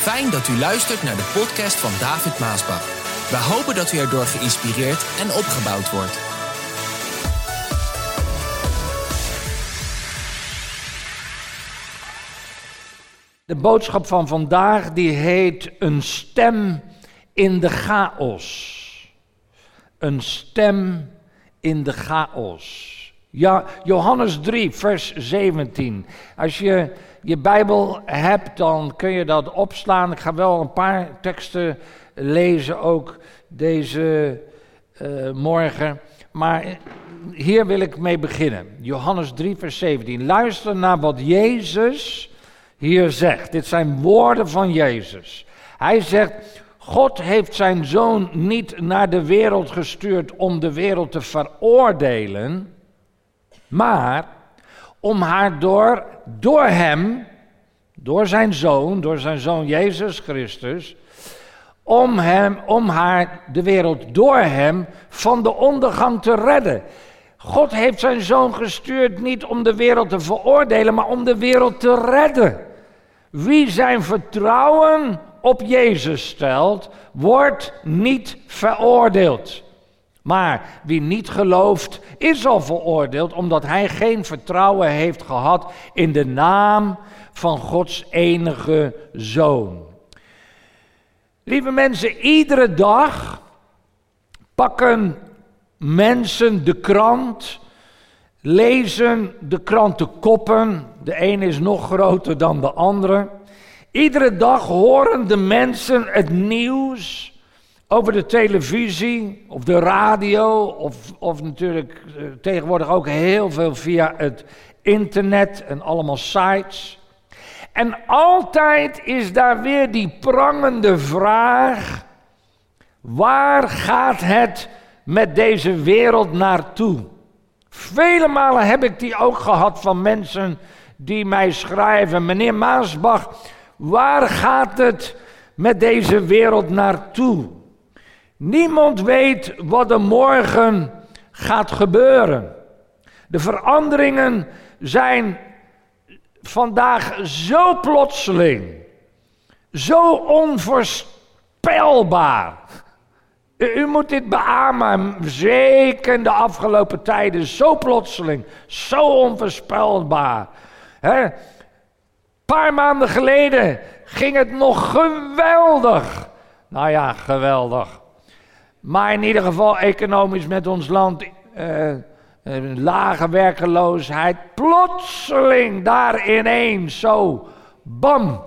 Fijn dat u luistert naar de podcast van David Maasbach. We hopen dat u erdoor geïnspireerd en opgebouwd wordt. De boodschap van vandaag die heet een stem in de chaos. Een stem in de chaos. Ja, Johannes 3, vers 17. Als je je Bijbel hebt, dan kun je dat opslaan. Ik ga wel een paar teksten lezen ook deze uh, morgen. Maar hier wil ik mee beginnen. Johannes 3, vers 17. Luister naar wat Jezus hier zegt. Dit zijn woorden van Jezus. Hij zegt: God heeft zijn zoon niet naar de wereld gestuurd om de wereld te veroordelen, maar om haar door, door hem, door zijn zoon, door zijn zoon Jezus Christus, om, hem, om haar, de wereld door hem, van de ondergang te redden. God heeft zijn zoon gestuurd niet om de wereld te veroordelen, maar om de wereld te redden. Wie zijn vertrouwen op Jezus stelt, wordt niet veroordeeld. Maar wie niet gelooft, is al veroordeeld omdat hij geen vertrouwen heeft gehad in de naam van Gods enige zoon. Lieve mensen, iedere dag pakken mensen de krant, lezen de krantenkoppen. De een is nog groter dan de andere. Iedere dag horen de mensen het nieuws over de televisie of de radio of, of natuurlijk eh, tegenwoordig ook heel veel via het internet en allemaal sites. En altijd is daar weer die prangende vraag: waar gaat het met deze wereld naartoe? Vele malen heb ik die ook gehad van mensen die mij schrijven: Meneer Maasbach, waar gaat het met deze wereld naartoe? Niemand weet wat er morgen gaat gebeuren. De veranderingen zijn vandaag zo plotseling, zo onvoorspelbaar. U, moet dit beamen, zeker de afgelopen tijden, zo plotseling, zo onvoorspelbaar. Een paar maanden geleden ging het nog geweldig. Nou ja, geweldig. Maar in ieder geval economisch met ons land een lage werkeloosheid. Plotseling daar ineens zo, bam,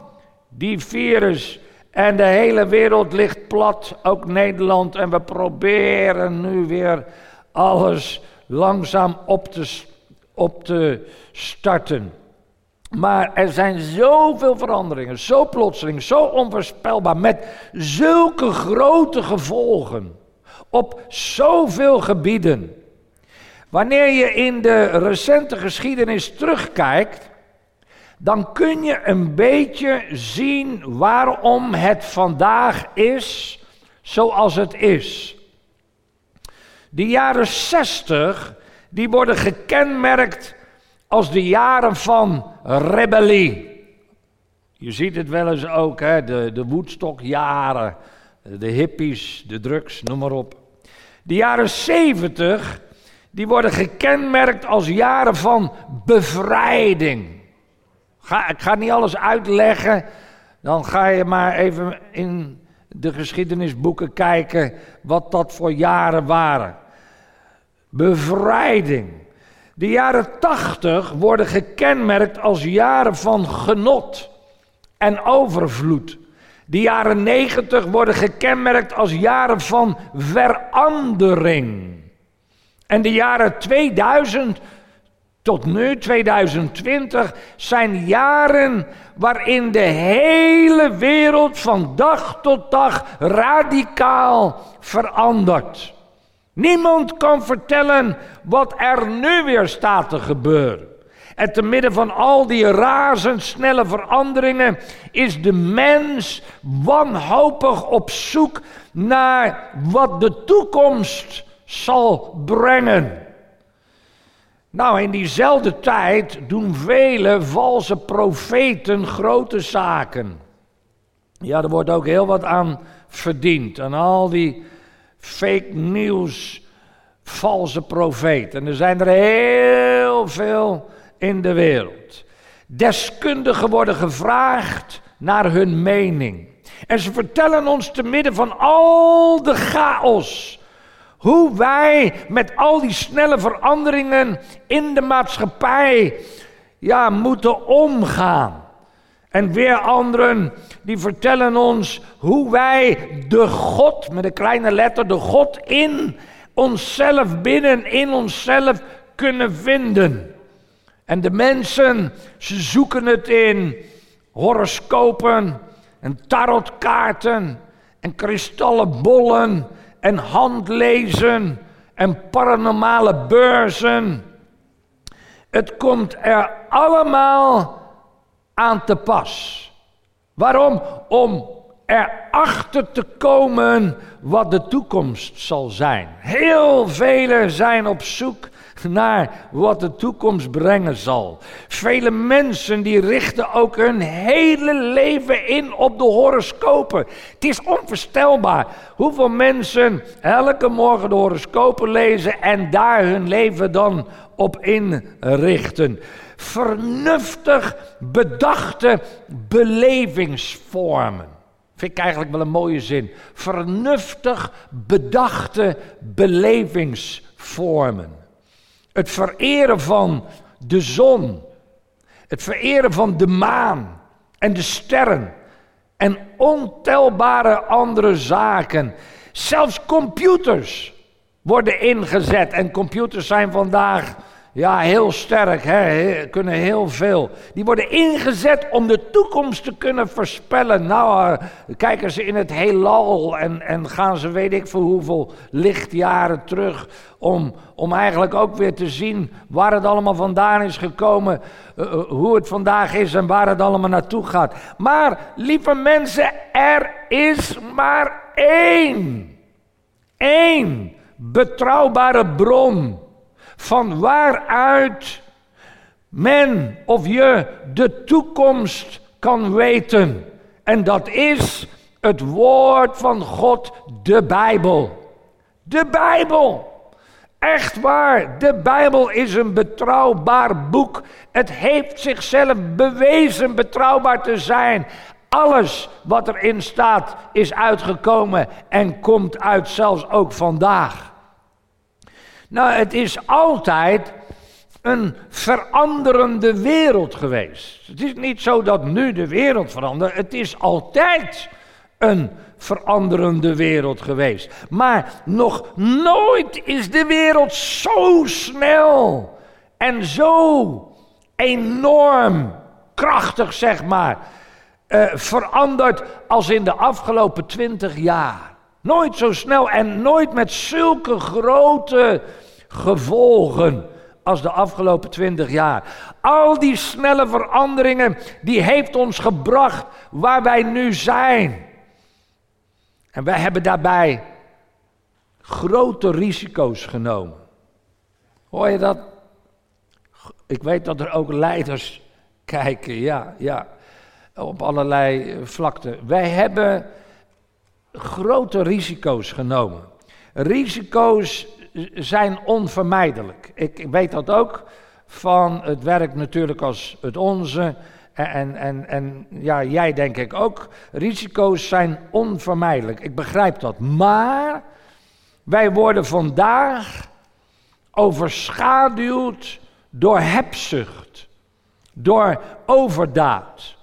die virus. En de hele wereld ligt plat, ook Nederland. En we proberen nu weer alles langzaam op te, op te starten. Maar er zijn zoveel veranderingen, zo plotseling, zo onvoorspelbaar, met zulke grote gevolgen op zoveel gebieden. Wanneer je in de recente geschiedenis terugkijkt, dan kun je een beetje zien waarom het vandaag is zoals het is. De jaren 60, die worden gekenmerkt als de jaren van rebellie. Je ziet het wel eens ook, hè, de, de Woodstock-jaren, de hippies, de drugs, noem maar op. De jaren 70, die worden gekenmerkt als jaren van bevrijding. Ga, ik ga niet alles uitleggen, dan ga je maar even in de geschiedenisboeken kijken wat dat voor jaren waren. Bevrijding. De jaren 80 worden gekenmerkt als jaren van genot en overvloed. De jaren 90 worden gekenmerkt als jaren van verandering. En de jaren 2000 tot nu, 2020, zijn jaren waarin de hele wereld van dag tot dag radicaal verandert. Niemand kan vertellen wat er nu weer staat te gebeuren. En te midden van al die razendsnelle veranderingen is de mens wanhopig op zoek naar wat de toekomst zal brengen. Nou, in diezelfde tijd doen vele valse profeten grote zaken. Ja, er wordt ook heel wat aan verdiend. En al die fake news, valse profeten. En er zijn er heel veel in de wereld. Deskundigen worden gevraagd naar hun mening. En ze vertellen ons te midden van al de chaos. Hoe wij met al die snelle veranderingen in de maatschappij ja, moeten omgaan. En weer anderen die vertellen ons hoe wij de God, met een kleine letter, de God in onszelf, binnen in onszelf kunnen vinden. En de mensen, ze zoeken het in horoscopen en tarotkaarten en kristallen bollen en handlezen en paranormale beurzen. Het komt er allemaal aan te pas. Waarom? Om erachter te komen wat de toekomst zal zijn. Heel velen zijn op zoek naar wat de toekomst brengen zal. Vele mensen die richten ook hun hele leven in op de horoscopen. Het is onvoorstelbaar hoeveel mensen elke morgen de horoscopen lezen en daar hun leven dan op inrichten. Vernuftig bedachte belevingsvormen. Vind ik eigenlijk wel een mooie zin. Vernuftig bedachte belevingsvormen. Het vereren van de zon. Het vereren van de maan en de sterren. En ontelbare andere zaken. Zelfs computers worden ingezet. En computers zijn vandaag ja, heel sterk, hè, kunnen heel veel. Die worden ingezet om de toekomst te kunnen voorspellen. Nou, uh, kijken ze in het heelal en, en gaan ze weet ik voor hoeveel lichtjaren terug. Om, om eigenlijk ook weer te zien waar het allemaal vandaan is gekomen. Uh, hoe het vandaag is en waar het allemaal naartoe gaat. Maar, lieve mensen, er is maar één. één betrouwbare bron van waaruit men of je de toekomst kan weten. En dat is het woord van God, de Bijbel. De Bijbel. Echt waar, de Bijbel is een betrouwbaar boek. Het heeft zichzelf bewezen betrouwbaar te zijn. Alles wat erin staat is uitgekomen en komt uit zelfs ook vandaag. Nou, het is altijd een veranderende wereld geweest. Het is niet zo dat nu de wereld verandert. Het is altijd een veranderende wereld geweest. Maar nog nooit is de wereld zo snel en zo enorm krachtig, zeg maar, uh, veranderd als in de afgelopen twintig jaar. Nooit zo snel en nooit met zulke grote gevolgen als de afgelopen twintig jaar. Al die snelle veranderingen, die heeft ons gebracht waar wij nu zijn. En wij hebben daarbij grote risico's genomen. Hoor je dat? Ik weet dat er ook leiders kijken, ja, ja, op allerlei vlakten. Wij hebben grote risico's genomen. Risico's zijn onvermijdelijk. Ik, weet dat ook van het werk natuurlijk als het onze. En, en, en ja, jij denk ik ook. Risico's zijn onvermijdelijk. Ik begrijp dat. Maar wij worden vandaag overschaduwd door hebzucht, door overdaad,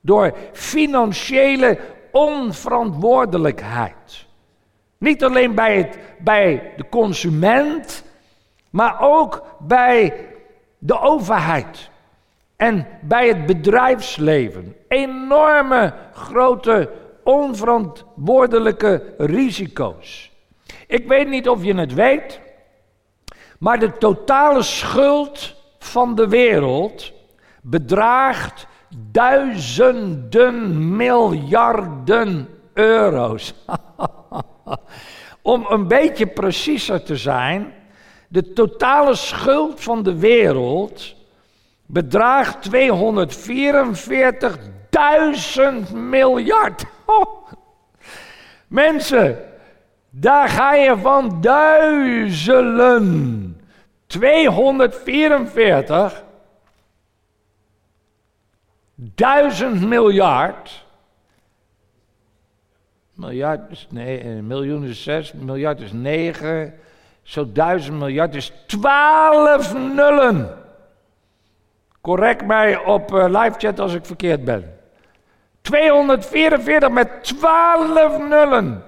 door financiële onverantwoordelijkheid. Niet alleen bij, het, bij de consument, maar ook bij de overheid en bij het bedrijfsleven. Enorme grote onverantwoordelijke risico's. Ik weet niet of je het weet, maar de totale schuld van de wereld bedraagt duizenden miljarden euro's. Om een beetje preciezer te zijn, de totale schuld van de wereld bedraagt 244 duizend miljard. Mensen, daar ga je van duizelen. 244. Duizend miljard. Miljard is nee, een miljoen is zes, miljard is negen. Zo duizend miljard is twaalf nullen. Correct mij op uh, live chat als ik verkeerd ben. 244 met 12 nullen.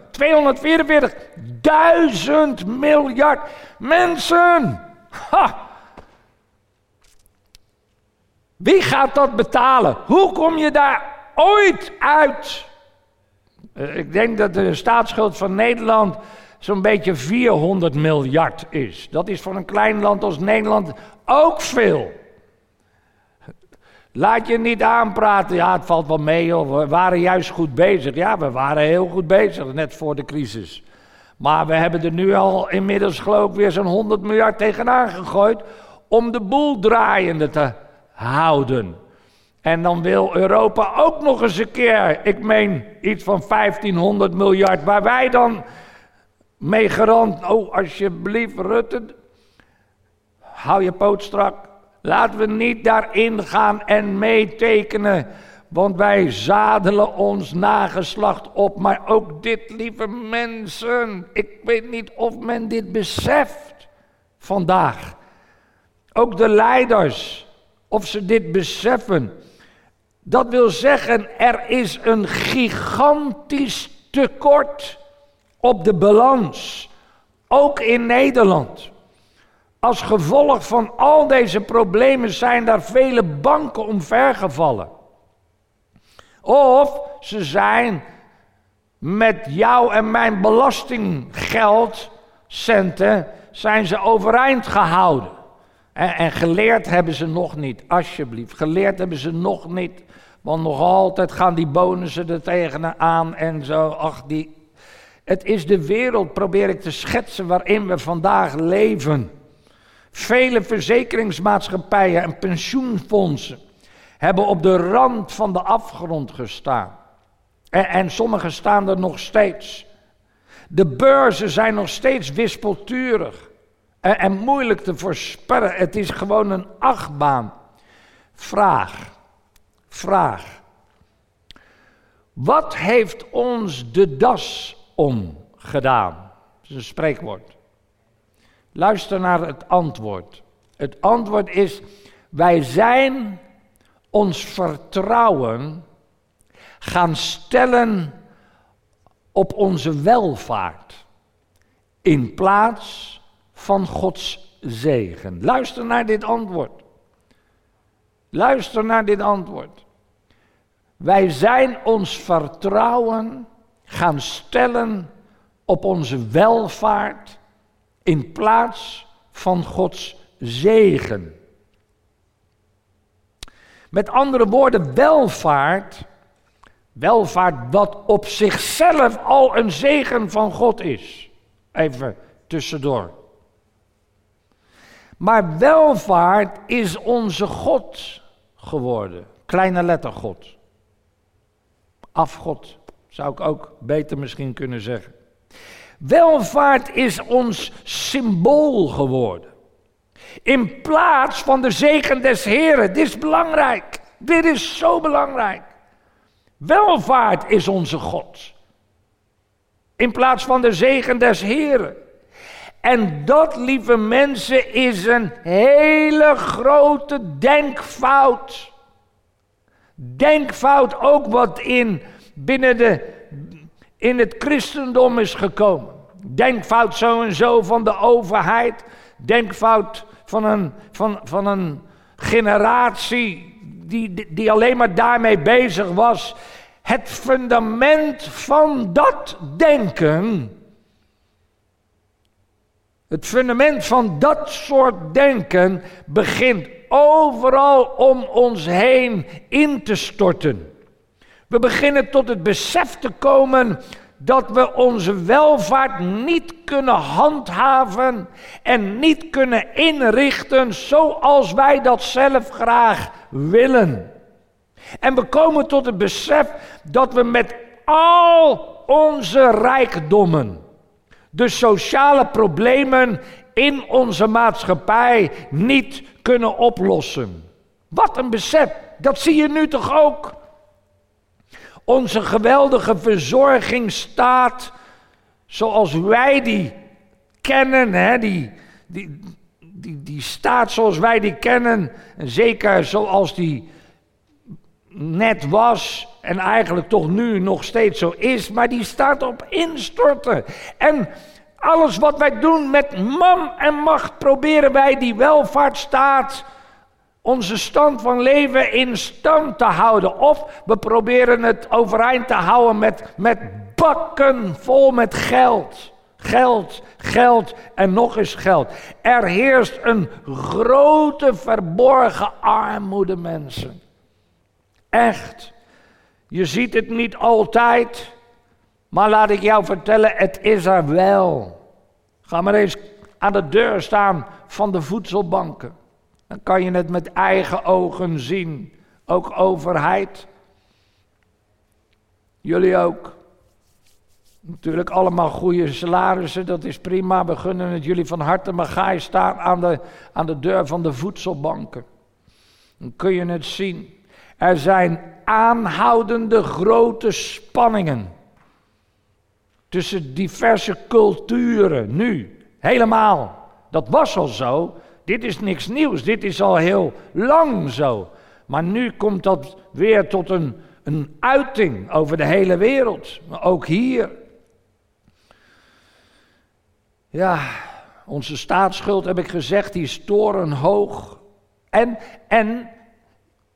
244.000 miljard mensen. Ha. Wie gaat dat betalen? Hoe kom je daar ooit uit? Eh, ik denk dat de staatsschuld van Nederland zo'n beetje 400 miljard is. Dat is voor een klein land als Nederland ook veel. Laat je niet aanpraten. Ja, het valt wel mee. Of we waren juist goed bezig. Ja, we waren heel goed bezig, net voor de crisis. Maar we hebben er nu al inmiddels geloof ik weer zo'n 100 miljard tegenaan gegooid. om de boel draaiende te houden. En dan wil Europa ook nog eens een keer, ik meen iets van 1500 miljard, waar wij dan mee gerand. Oh, alsjeblieft, Rutte, hou je poot strak. Laten we niet daarin gaan en meetekenen. Want wij zadelen ons nageslacht op. Maar ook dit, lieve mensen. Ik weet niet of men dit beseft vandaag. Ook de leiders. Of ze dit beseffen. Dat wil zeggen, er is een gigantisch tekort op de balans. Ook in Nederland. Als gevolg van al deze problemen zijn daar vele banken omvergevallen. Of ze zijn met jou en mijn belastinggeld, centen, zijn ze overeind gehouden. En, geleerd hebben ze nog niet, alsjeblieft. Geleerd hebben ze nog niet. Want nog altijd gaan die bonussen er tegenaan en zo. Ach, die. Het is de wereld, probeer ik te schetsen, waarin we vandaag leven. Vele verzekeringsmaatschappijen en pensioenfondsen hebben op de rand van de afgrond gestaan. En, en sommige staan er nog steeds. De beurzen zijn nog steeds wispelturig en, en moeilijk te voorspellen. Het is gewoon een achtbaan. Vraag, vraag. Wat heeft ons de das omgedaan? Dat is een spreekwoord. Luister naar het antwoord. Het antwoord is: wij zijn ons vertrouwen gaan stellen op onze welvaart in plaats van Gods zegen. Luister naar dit antwoord. Luister naar dit antwoord. Wij zijn ons vertrouwen gaan stellen op onze welvaart in plaats van Gods zegen. Met andere woorden, welvaart, welvaart wat op zichzelf al een zegen van God is. Even tussendoor. Maar welvaart is onze God geworden. Kleine letter God. Afgod, zou ik ook beter misschien kunnen zeggen. Welvaart is ons symbool geworden. In plaats van de zegen des Heren. Dit is belangrijk. Dit is zo belangrijk. Welvaart is onze God. In plaats van de zegen des Heren. En dat, lieve mensen, is een hele grote denkfout. Denkfout ook wat in binnen de in het christendom is gekomen. Denkfout zo en zo van de overheid. Denkfout van een, van, van een generatie die, die alleen maar daarmee bezig was. Het fundament van dat denken. Het fundament van dat soort denken begint overal om ons heen in te storten. We beginnen tot het besef te komen dat we onze welvaart niet kunnen handhaven en niet kunnen inrichten zoals wij dat zelf graag willen. En we komen tot het besef dat we met al onze rijkdommen de sociale problemen in onze maatschappij niet kunnen oplossen. Wat een besef, dat zie je nu toch ook? Onze geweldige verzorgingsstaat, zoals wij die kennen, hè, die, die, die, die staat zoals wij die kennen, en zeker zoals die net was en eigenlijk toch nu nog steeds zo is, maar die staat op instorten. En alles wat wij doen met man en macht proberen wij die welvaartsstaat, onze stand van leven in stand te houden. Of we proberen het overeind te houden met, met bakken vol met geld. Geld, geld en nog eens geld. Er heerst een grote verborgen armoede, mensen. Echt. Je ziet het niet altijd, maar laat ik jou vertellen, het is er wel. Ga maar eens aan de deur staan van de voedselbanken. Dan kan je het met eigen ogen zien. Ook overheid. Jullie ook. Natuurlijk allemaal goede salarissen, dat is prima. We gunnen het jullie van harte, maar ga je staan aan de, aan de deur van de voedselbanken. Dan kun je het zien. Er zijn aanhoudende grote spanningen tussen diverse culturen nu. Helemaal. Dat was al zo. Dit is niks nieuws. Dit is al heel lang zo. Maar nu komt dat weer tot een, een uiting over de hele wereld. Maar ook hier. Ja, onze staatsschuld, heb ik gezegd, die is torenhoog. En, en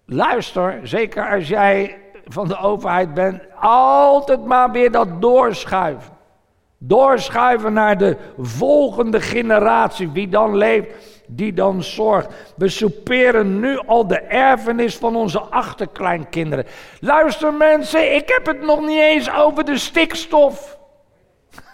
luister, zeker als jij van de overheid bent, altijd maar weer dat doorschuiven. Doorschuiven naar de volgende generatie, wie dan leeft, die dan zorgt. We souperen nu al de erfenis van onze achterkleinkinderen. Luister mensen, ik heb het nog niet eens over de stikstof.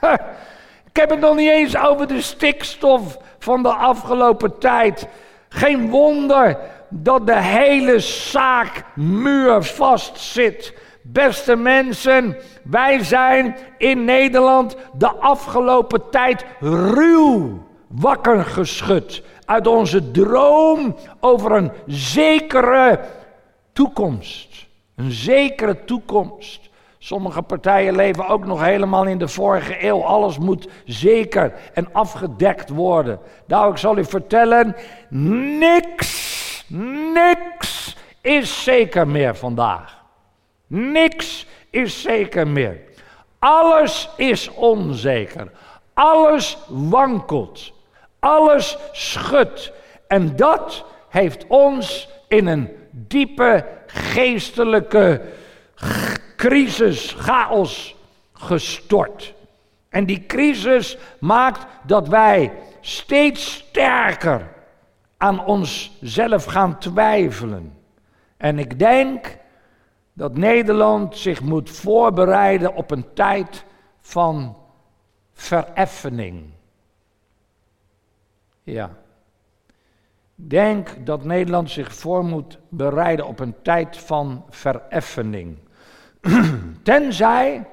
ik heb het nog niet eens over de stikstof van de afgelopen tijd. Geen wonder dat de hele zaak muurvast zit. Beste mensen, wij zijn in Nederland de afgelopen tijd ruw wakker geschud uit onze droom over een zekere toekomst. Een zekere toekomst. Sommige partijen leven ook nog helemaal in de vorige eeuw. Alles moet zeker en afgedekt worden. Nou, ik zal u vertellen, niks Niks is zeker meer vandaag. Niks is zeker meer. Alles is onzeker. Alles wankelt. Alles schudt. En dat heeft ons in een diepe geestelijke crisis, chaos gestort. En die crisis maakt dat wij steeds sterker aan onszelf gaan twijfelen. En ik denk dat Nederland zich moet voorbereiden op een tijd van vereffening. Ja. Denk dat Nederland zich voor moet bereiden op een tijd van vereffening. Tenzij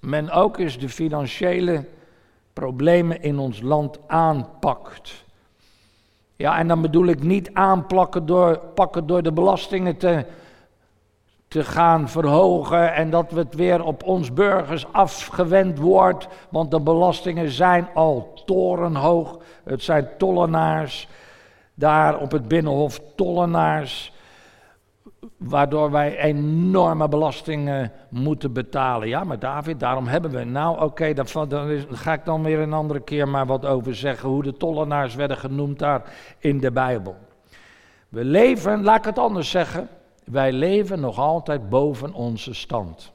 men ook eens de financiële problemen in ons land aanpakt. Ja, en dan bedoel ik niet aanplakken door, pakken door de belastingen te, te gaan verhogen en dat het weer op ons burgers afgewend wordt, want de belastingen zijn al torenhoog. Het zijn tollenaars, daar op het Binnenhof tollenaars waardoor wij enorme belastingen moeten betalen. Ja, maar David, daarom hebben we. Nou, oké, okay, daar ga ik dan weer een andere keer maar wat over zeggen. Hoe de tollenaars werden genoemd daar in de Bijbel. We leven, laat ik het anders zeggen. Wij leven nog altijd boven onze stand.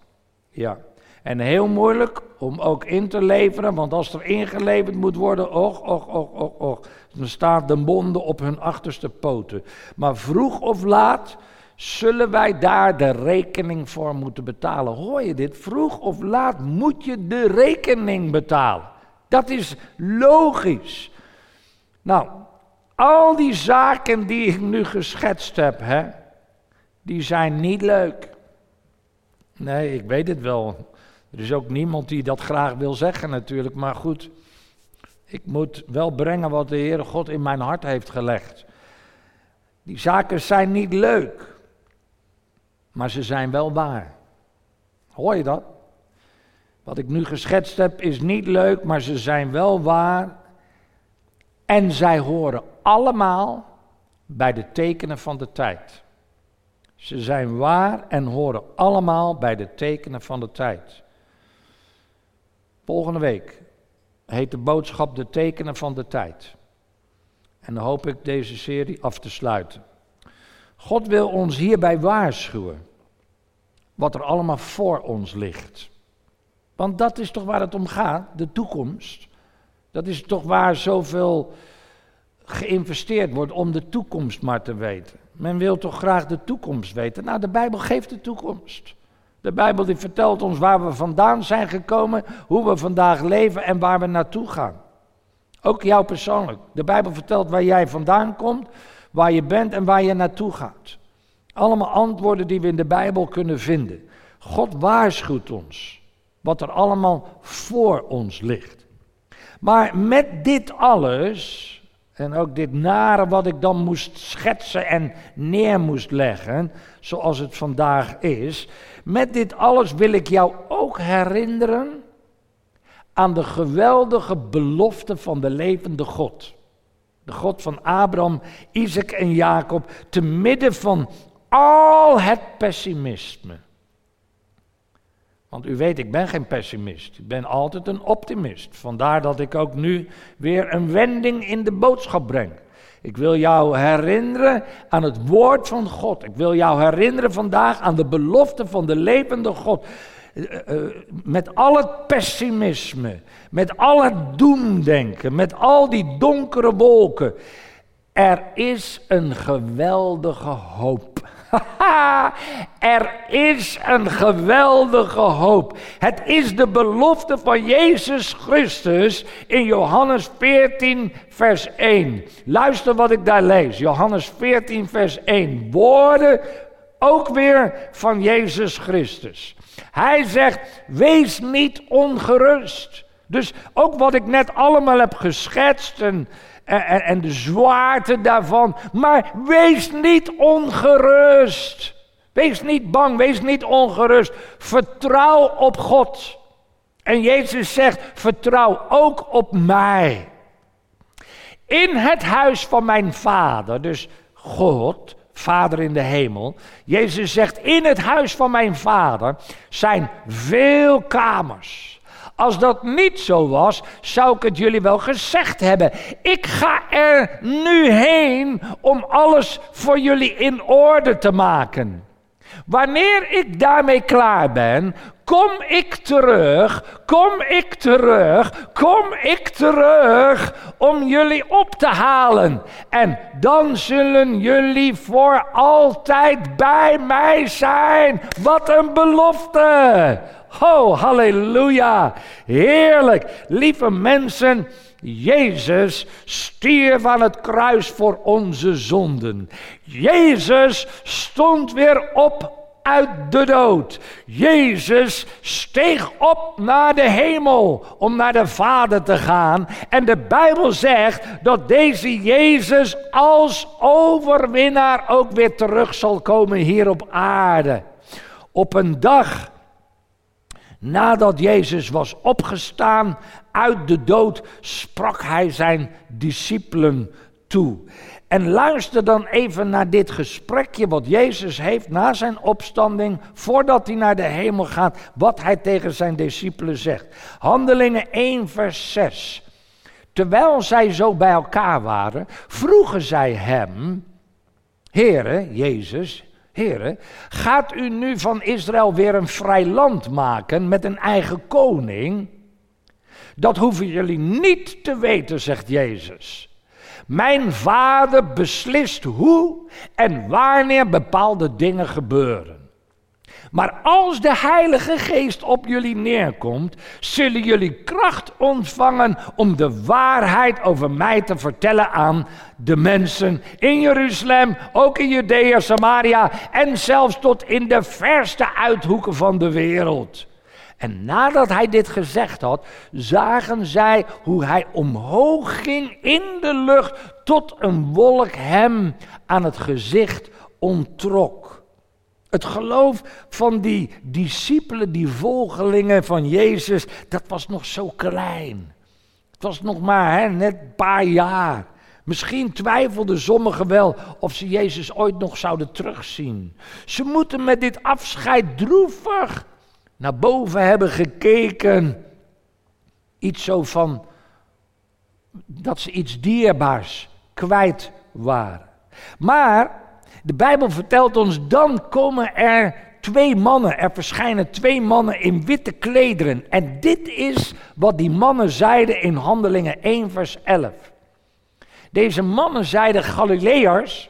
Ja. En heel moeilijk om ook in te leveren, want als er ingeleverd moet worden, och, och, och, och, och, dan staat de bonden op hun achterste poten. Maar vroeg of laat zullen wij daar de rekening voor moeten betalen. Hoor je dit? Vroeg of laat moet je de rekening betalen. Dat is logisch. Nou, al die zaken die ik nu geschetst heb, hè, die zijn niet leuk. Nee, ik weet het wel. Er is ook niemand die dat graag wil zeggen natuurlijk, maar goed. Ik moet wel brengen wat de Heere God in mijn hart heeft gelegd. Die zaken zijn niet leuk, maar ze zijn wel waar. Hoor je dat? Wat ik nu geschetst heb is niet leuk, maar ze zijn wel waar. En zij horen allemaal bij de tekenen van de tijd. Ze zijn waar en horen allemaal bij de tekenen van de tijd. Volgende week heet de boodschap De tekenen van de tijd. En dan hoop ik deze serie af te sluiten. God wil ons hierbij waarschuwen wat er allemaal voor ons ligt. Want dat is toch waar het om gaat, de toekomst. Dat is toch waar zoveel geïnvesteerd wordt om de toekomst maar te weten. Men wil toch graag de toekomst weten. Nou, de Bijbel geeft de toekomst. De Bijbel die vertelt ons waar we vandaan zijn gekomen, hoe we vandaag leven en waar we naartoe gaan. Ook jou persoonlijk. De Bijbel vertelt waar jij vandaan komt, waar je bent en waar je naartoe gaat. Allemaal antwoorden die we in de Bijbel kunnen vinden. God waarschuwt ons wat er allemaal voor ons ligt. Maar met dit alles, en ook dit nare wat ik dan moest schetsen en neer moest leggen, zoals het vandaag is, met dit alles wil ik jou ook herinneren aan de geweldige belofte van de levende God. De God van Abraham, Isaac en Jacob, te midden van al het pessimisme. Want u weet, ik ben geen pessimist. Ik ben altijd een optimist. Vandaar dat ik ook nu weer een wending in de boodschap breng. Ik wil jou herinneren aan het woord van God. Ik wil jou herinneren vandaag aan de belofte van de levende God. Eh, eh, met al het pessimisme, met al het doemdenken, met al die donkere wolken. Er is een geweldige hoop. er is een geweldige hoop. Het is de belofte van Jezus Christus in Johannes 14, vers 1. Luister wat ik daar lees. Johannes 14, vers 1. Woorden ook weer van Jezus Christus. Hij zegt: Wees niet ongerust. Dus ook wat ik net allemaal heb geschetst en en, en de zwaarte daarvan. Maar wees niet ongerust. Wees niet bang, wees niet ongerust. Vertrouw op God. En Jezus zegt: vertrouw ook op mij. In het huis van mijn vader, dus God, Vader in de hemel. Jezus zegt: in het huis van mijn vader zijn veel kamers. Als dat niet zo was, zou ik het jullie wel gezegd hebben. Ik ga er nu heen om alles voor jullie in orde te maken. Wanneer ik daarmee klaar ben, kom ik terug, kom ik terug, kom ik terug om jullie op te halen. En dan zullen jullie voor altijd bij mij zijn. Wat een belofte! Oh, halleluja. Heerlijk. Lieve mensen, Jezus stierf aan het kruis voor onze zonden. Jezus stond weer op uit de dood. Jezus steeg op naar de hemel om naar de Vader te gaan. En de Bijbel zegt dat deze Jezus als overwinnaar ook weer terug zal komen hier op aarde. Op een dag Nadat Jezus was opgestaan uit de dood, sprak hij zijn discipelen toe. En luister dan even naar dit gesprekje wat Jezus heeft na zijn opstanding, voordat hij naar de hemel gaat, wat hij tegen zijn discipelen zegt. Handelingen 1, vers 6. Terwijl zij zo bij elkaar waren, vroegen zij hem, Heere, Jezus, Heren, gaat u nu van Israël weer een vrij land maken met een eigen koning? Dat hoeven jullie niet te weten, zegt Jezus. Mijn vader beslist hoe en wanneer bepaalde dingen gebeuren. Maar als de Heilige Geest op jullie neerkomt, zullen jullie kracht ontvangen om de waarheid over mij te vertellen aan de mensen in Jeruzalem, ook in Judea, Samaria en zelfs tot in de verste uithoeken van de wereld. En nadat hij dit gezegd had, zagen zij hoe hij omhoog ging in de lucht tot een wolk hem aan het gezicht ontrok. Het geloof van die discipelen, die volgelingen van Jezus, dat was nog zo klein. Het was nog maar hè, net een paar jaar. Misschien twijfelden sommigen wel of ze Jezus ooit nog zouden terugzien. Ze moeten met dit afscheid droevig naar boven hebben gekeken. Iets zo van dat ze iets dierbaars kwijt waren. Maar de Bijbel vertelt ons, dan komen er twee mannen, er verschijnen twee mannen in witte klederen. En dit is wat die mannen zeiden in Handelingen 1, vers 11. Deze mannen zeiden, Galileërs,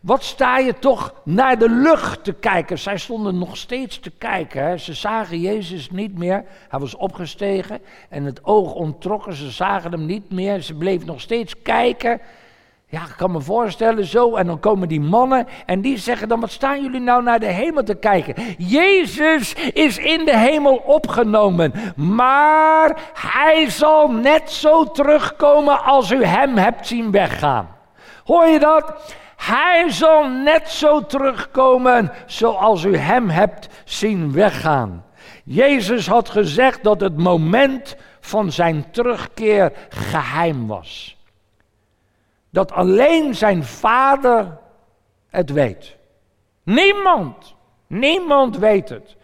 wat sta je toch naar de lucht te kijken? Zij stonden nog steeds te kijken. Hè? Ze zagen Jezus niet meer. Hij was opgestegen en het oog ontrokken. Ze zagen hem niet meer. Ze bleef nog steeds kijken. Ja, ik kan me voorstellen zo. En dan komen die mannen en die zeggen dan, wat staan jullie nou naar de hemel te kijken? Jezus is in de hemel opgenomen. Maar hij zal net zo terugkomen als u hem hebt zien weggaan. Hoor je dat? Hij zal net zo terugkomen zoals u hem hebt zien weggaan. Jezus had gezegd dat het moment van zijn terugkeer geheim was. Dat alleen zijn vader het weet. Niemand, niemand weet het.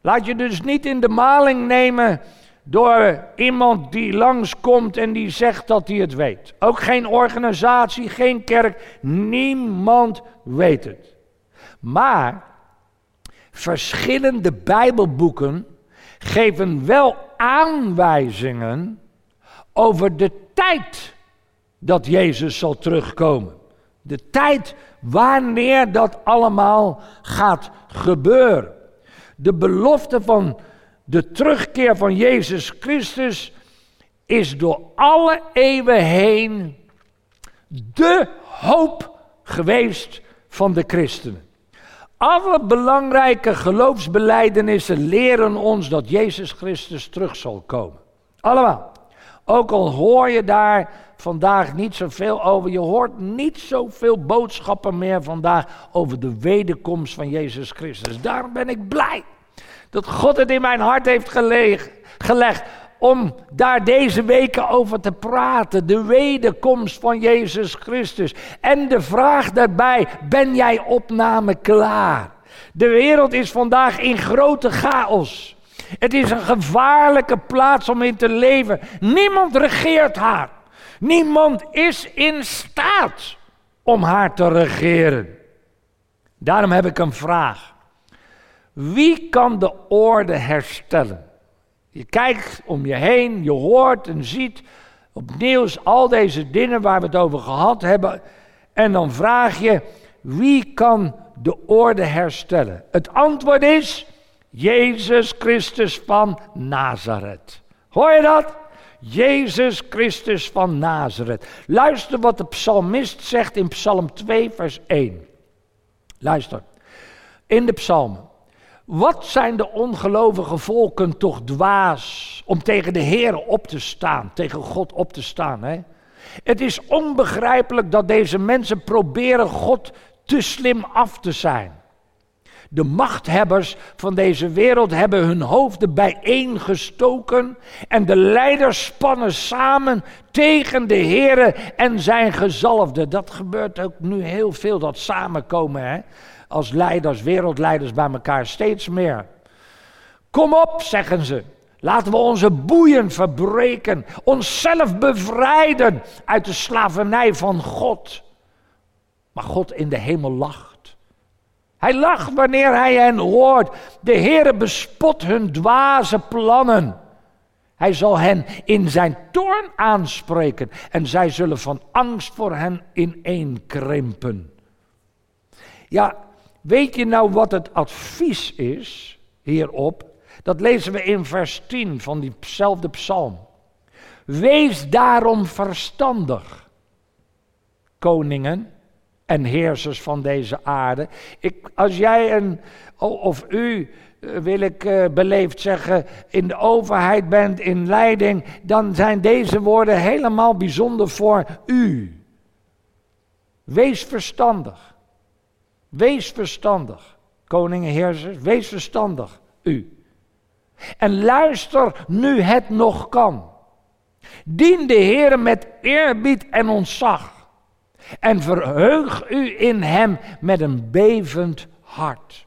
Laat je dus niet in de maling nemen door iemand die langskomt en die zegt dat hij het weet. Ook geen organisatie, geen kerk, niemand weet het. Maar verschillende Bijbelboeken geven wel aanwijzingen over de tijd dat Jezus zal terugkomen. De tijd wanneer dat allemaal gaat gebeuren. De belofte van de terugkeer van Jezus Christus is door alle eeuwen heen de hoop geweest van de christenen. Alle belangrijke geloofsbelijdenissen leren ons dat Jezus Christus terug zal komen. Allemaal. Ook al hoor je daar vandaag niet zoveel over, je hoort niet zoveel boodschappen meer vandaag over de wederkomst van Jezus Christus. Daarom ben ik blij dat God het in mijn hart heeft gelegd om daar deze weken over te praten. De wederkomst van Jezus Christus. En de vraag daarbij, ben jij opname klaar? De wereld is vandaag in grote chaos. Het is een gevaarlijke plaats om in te leven. Niemand regeert haar. Niemand is in staat om haar te regeren. Daarom heb ik een vraag. Wie kan de orde herstellen? Je kijkt om je heen, je hoort en ziet op nieuws al deze dingen waar we het over gehad hebben. En dan vraag je, wie kan de orde herstellen? Het antwoord is Jezus Christus van Nazareth. Hoor je dat? Jezus Christus van Nazareth. Luister wat de psalmist zegt in Psalm 2, vers 1. Luister. In de psalmen. Wat zijn de ongelovige volken toch dwaas om tegen de Heer op te staan, tegen God op te staan. Hè? Het is onbegrijpelijk dat deze mensen proberen God te slim af te zijn. De machthebbers van deze wereld hebben hun hoofden bijeengestoken en de leiders spannen samen tegen de Heer en zijn gezalfde. Dat gebeurt ook nu heel veel, dat samenkomen. Hè? Als leiders, wereldleiders bij elkaar, steeds meer. Kom op, zeggen ze. Laten we onze boeien verbreken, onszelf bevrijden uit de slavernij van God. Maar God in de hemel lacht. Hij lacht wanneer hij hen hoort. De Heere bespot hun dwaze plannen. Hij zal hen in zijn toorn aanspreken en zij zullen van angst voor hen ineenkrimpen. Ja, Weet je nou wat het advies is hierop? Dat lezen we in vers 10 van diezelfde psalm. Wees daarom verstandig, koningen en heersers van deze aarde. Ik, als jij een, of u, eh, wil ik uh, beleefd zeggen, in de overheid bent, in leiding, dan zijn deze woorden helemaal bijzonder voor u. Wees verstandig. Wees verstandig, koningen, heersers, wees verstandig, u. En luister nu het nog kan. Dien de Heer met eerbied en ontzag. En verheug u in Hem met een bevend hart.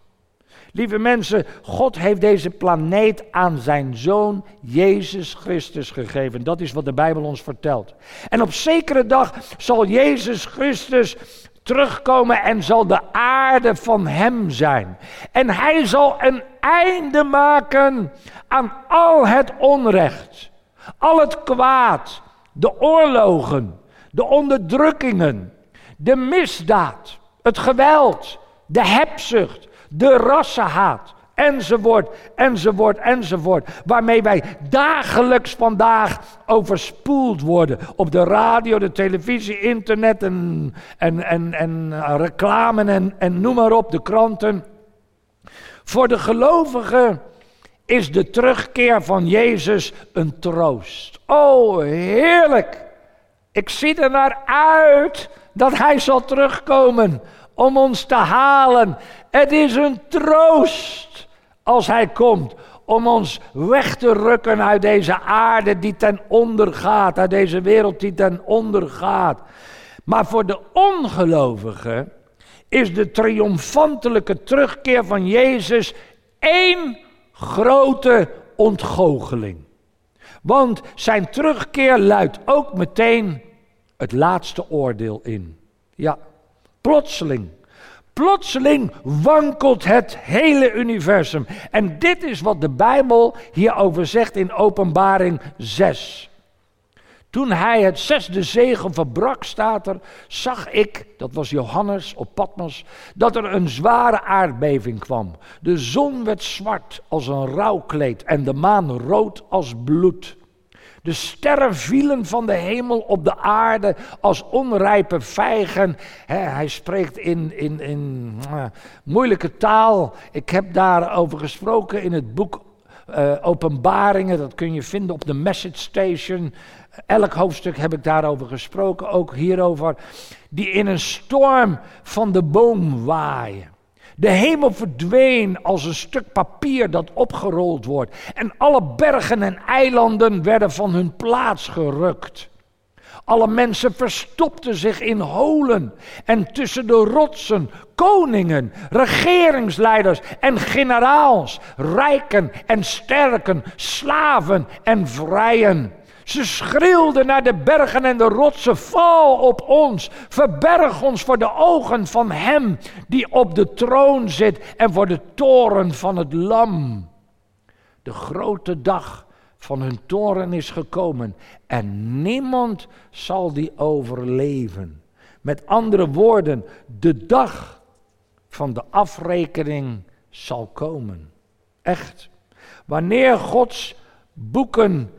Lieve mensen, God heeft deze planeet aan zijn zoon Jezus Christus gegeven. Dat is wat de Bijbel ons vertelt. En op zekere dag zal Jezus Christus terugkomen en zal de aarde van hem zijn. En hij zal een einde maken aan al het onrecht, al het kwaad, de oorlogen, de onderdrukkingen, de misdaad, het geweld, de hebzucht, de rassenhaat, enzovoort, enzovoort, enzovoort. Waarmee wij dagelijks vandaag overspoeld worden. Op de radio, de televisie, internet en, en, en, en reclame en, en noem maar op, de kranten. Voor de gelovigen is de terugkeer van Jezus een troost. Oh, heerlijk! Ik zie er naar uit dat Hij zal terugkomen om ons te halen. Het is een troost als Hij komt om ons weg te rukken uit deze aarde die ten onder gaat, uit deze wereld die ten onder gaat. Maar voor de ongelovigen is de triomfantelijke terugkeer van Jezus één grote ontgoocheling. Want zijn terugkeer luidt ook meteen het laatste oordeel in. Ja, plotseling. Plotseling wankelt het hele universum. En dit is wat de Bijbel hierover zegt in Openbaring 6. Toen hij het zesde zegel verbrak, staat er, zag ik, dat was Johannes op Patmos, dat er een zware aardbeving kwam. De zon werd zwart als een rouwkleed en de maan rood als bloed. De sterren vielen van de hemel op de aarde als onrijpe vijgen. hij spreekt in, in, in uh, moeilijke taal. Ik heb daarover gesproken in het boek uh, Openbaringen. Dat kun je vinden op de Message Station. Elk hoofdstuk heb ik daarover gesproken, ook hierover. Die in een storm van de boom waaien. De hemel verdween als een stuk papier dat opgerold wordt. En alle bergen en eilanden werden van hun plaats gerukt. Alle mensen verstopten zich in holen en tussen de rotsen, koningen, regeringsleiders en generaals, rijken en sterken, slaven en vrijen. Ze schreeuwden naar de bergen en de rotsen: Val op ons, verberg ons voor de ogen van Hem die op de troon zit en voor de toren van het Lam. De grote dag van hun toren is gekomen en niemand zal die overleven. Met andere woorden, de dag van de afrekening zal komen. Echt. Wanneer Gods boeken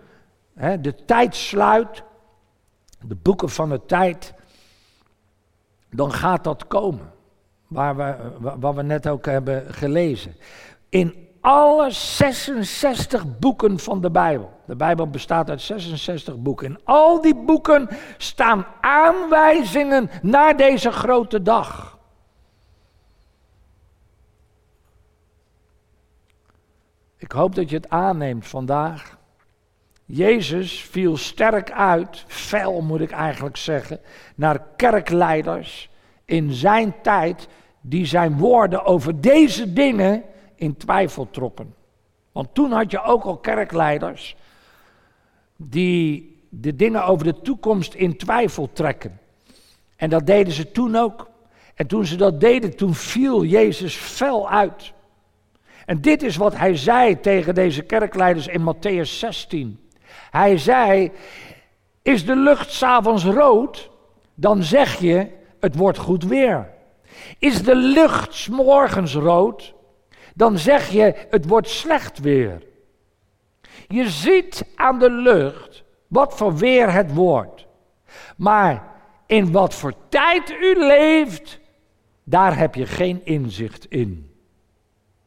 de tijd sluit, de boeken van de tijd, dan gaat dat komen. Waar we, wat we net ook hebben gelezen. In alle 66 boeken van de Bijbel. De Bijbel bestaat uit 66 boeken. In al die boeken staan aanwijzingen naar deze grote dag. Ik hoop dat je het aanneemt vandaag. Jezus viel sterk uit, fel moet ik eigenlijk zeggen, naar kerkleiders in zijn tijd die zijn woorden over deze dingen in twijfel trokken. Want toen had je ook al kerkleiders die de dingen over de toekomst in twijfel trekken. En dat deden ze toen ook. En toen ze dat deden, toen viel Jezus fel uit. En dit is wat hij zei tegen deze kerkleiders in Matthäus 16. Hij zei, is de lucht s'avonds rood, dan zeg je, het wordt goed weer. Is de lucht 's morgens rood, dan zeg je het wordt slecht weer. Je ziet aan de lucht wat voor weer het wordt. Maar in wat voor tijd u leeft, daar heb je geen inzicht in.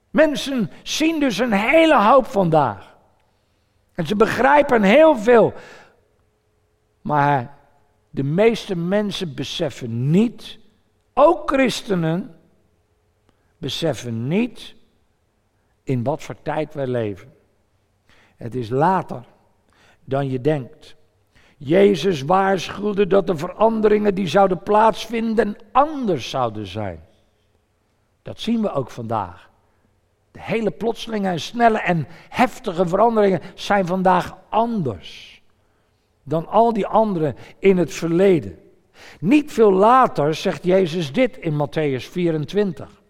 Mensen zien dus een hele hoop vandaag. En ze begrijpen heel veel. Maar de meeste mensen beseffen niet, ook christenen, beseffen niet in wat voor tijd wij leven. Het is later dan je denkt. Jezus waarschuwde dat de veranderingen die zouden plaatsvinden anders zouden zijn. Dat zien we ook vandaag. Hele plotselinge en snelle en heftige veranderingen zijn vandaag anders dan al die anderen in het verleden. Niet veel later zegt Jezus dit in Matthäus 24,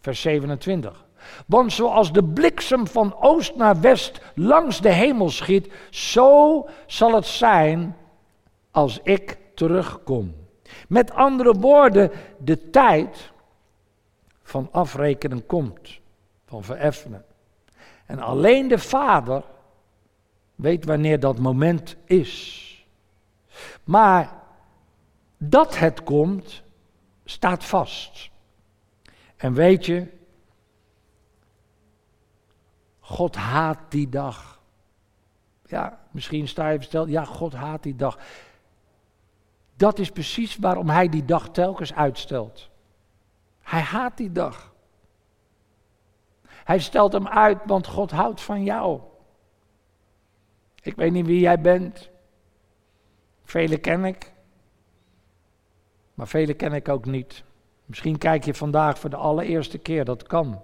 vers 27. Want zoals de bliksem van oost naar west langs de hemel schiet, zo zal het zijn als ik terugkom. Met andere woorden, de tijd van afrekenen komt, van vereffenen. En alleen de Vader weet wanneer dat moment is. Maar dat het komt, staat vast. En weet je, God haat die dag. Ja, misschien sta je versteld, ja, God haat die dag. Dat is precies waarom hij die dag telkens uitstelt. Hij haat die dag. Hij stelt hem uit, want God houdt van jou. Ik weet niet wie jij bent. Vele ken ik. Maar vele ken ik ook niet. Misschien kijk je vandaag voor de allereerste keer, dat kan.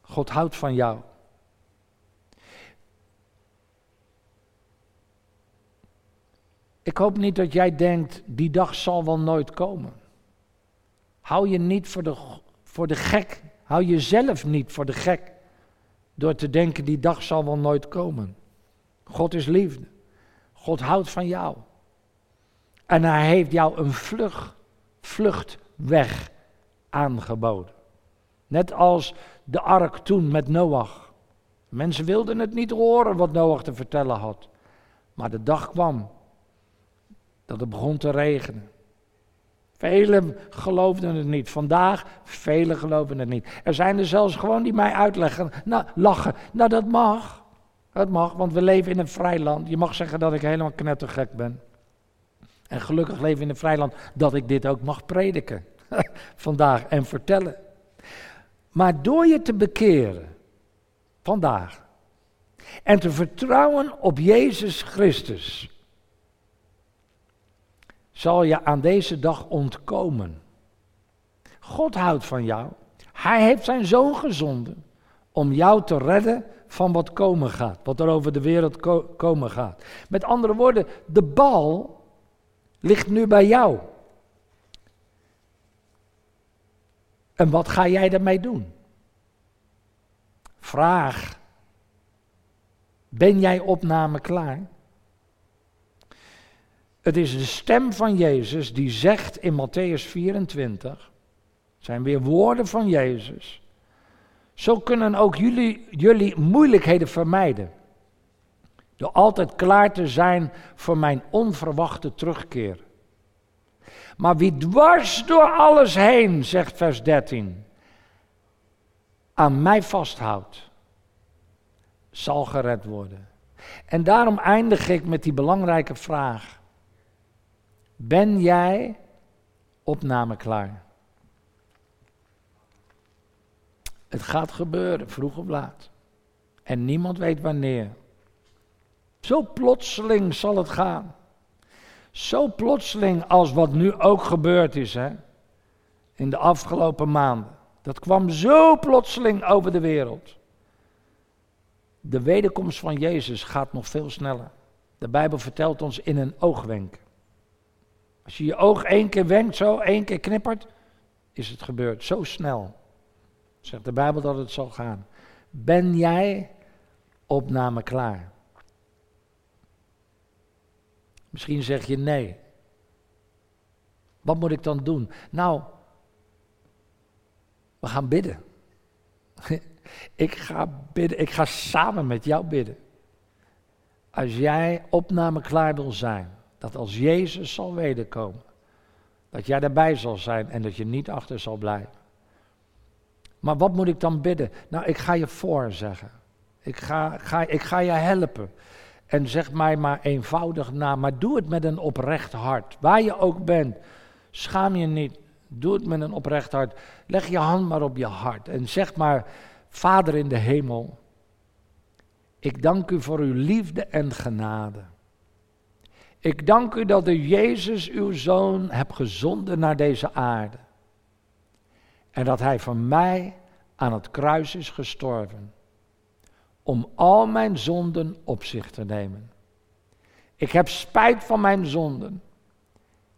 God houdt van jou. Ik hoop niet dat jij denkt, die dag zal wel nooit komen. Hou je niet voor de, voor de gek. Hou jezelf niet voor de gek. Door te denken, die dag zal wel nooit komen. God is liefde. God houdt van jou. En hij heeft jou een vlug, vluchtweg aangeboden. Net als de ark toen met Noach. Mensen wilden het niet horen wat Noach te vertellen had. Maar de dag kwam dat het begon te regenen. Velen geloofden het niet. Vandaag, velen geloven het niet. Er zijn er zelfs gewoon die mij uitleggen, nou, lachen. Nou, dat mag. Dat mag, want we leven in een vrij land. Je mag zeggen dat ik helemaal knettergek ben. En gelukkig leven we in een vrij land dat ik dit ook mag prediken. Vandaag en vertellen. Maar door je te bekeren, vandaag, en te vertrouwen op Jezus Christus, zal je aan deze dag ontkomen. God houdt van jou. Hij heeft zijn zoon gezonden om jou te redden van wat komen gaat, wat er over de wereld komen gaat. Met andere woorden, de bal ligt nu bij jou. En wat ga jij daarmee doen? Vraag. Ben jij opname klaar? Het is de stem van Jezus die zegt in Matthäus 24, zijn weer woorden van Jezus. Zo kunnen ook jullie, jullie moeilijkheden vermijden. Door altijd klaar te zijn voor mijn onverwachte terugkeer. Maar wie dwars door alles heen, zegt vers 13, aan mij vasthoudt, zal gered worden. En daarom eindig ik met die belangrijke vraag. Ben jij opname klaar? Het gaat gebeuren, vroeg of laat. En niemand weet wanneer. Zo plotseling zal het gaan. Zo plotseling als wat nu ook gebeurd is, hè? In de afgelopen maanden. Dat kwam zo plotseling over de wereld. De wederkomst van Jezus gaat nog veel sneller. De Bijbel vertelt ons in een oogwenk. Als je je oog één keer wenkt, zo één keer knippert, is het gebeurd. Zo snel. Zegt de Bijbel dat het zal gaan. Ben jij opname klaar? Misschien zeg je nee. Wat moet ik dan doen? Nou, we gaan bidden. ik ga bidden, ik ga samen met jou bidden. Als jij opname klaar wil zijn, dat als Jezus zal wederkomen, dat jij daarbij zal zijn en dat je niet achter zal blijven. Maar wat moet ik dan bidden? Nou, ik ga je voorzeggen. Ik ga, ga, ik ga je helpen. En zeg mij maar eenvoudig na, maar doe het met een oprecht hart. Waar je ook bent, schaam je niet. Doe het met een oprecht hart. Leg je hand maar op je hart en zeg maar, Vader in de hemel, ik dank u voor uw liefde en genade. Ik dank u dat u Jezus, uw zoon, hebt gezonden naar deze aarde. En dat hij voor mij aan het kruis is gestorven. Om al mijn zonden op zich te nemen. Ik heb spijt van mijn zonden.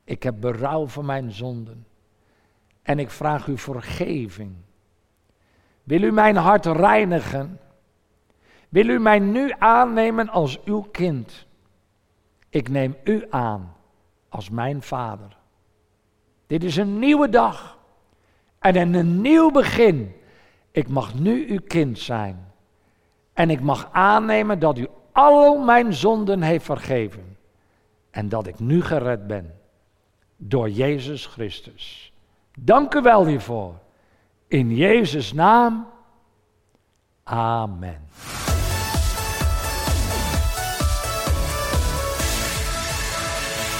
Ik heb berouw van mijn zonden. En ik vraag u vergeving. Wil u mijn hart reinigen? Wil u mij nu aannemen als uw kind? Ik neem u aan als mijn vader. Dit is een nieuwe dag en een nieuw begin. Ik mag nu uw kind zijn. En ik mag aannemen dat u al mijn zonden heeft vergeven. En dat ik nu gered ben. Door Jezus Christus. Dank u wel hiervoor. In Jezus' naam. Amen.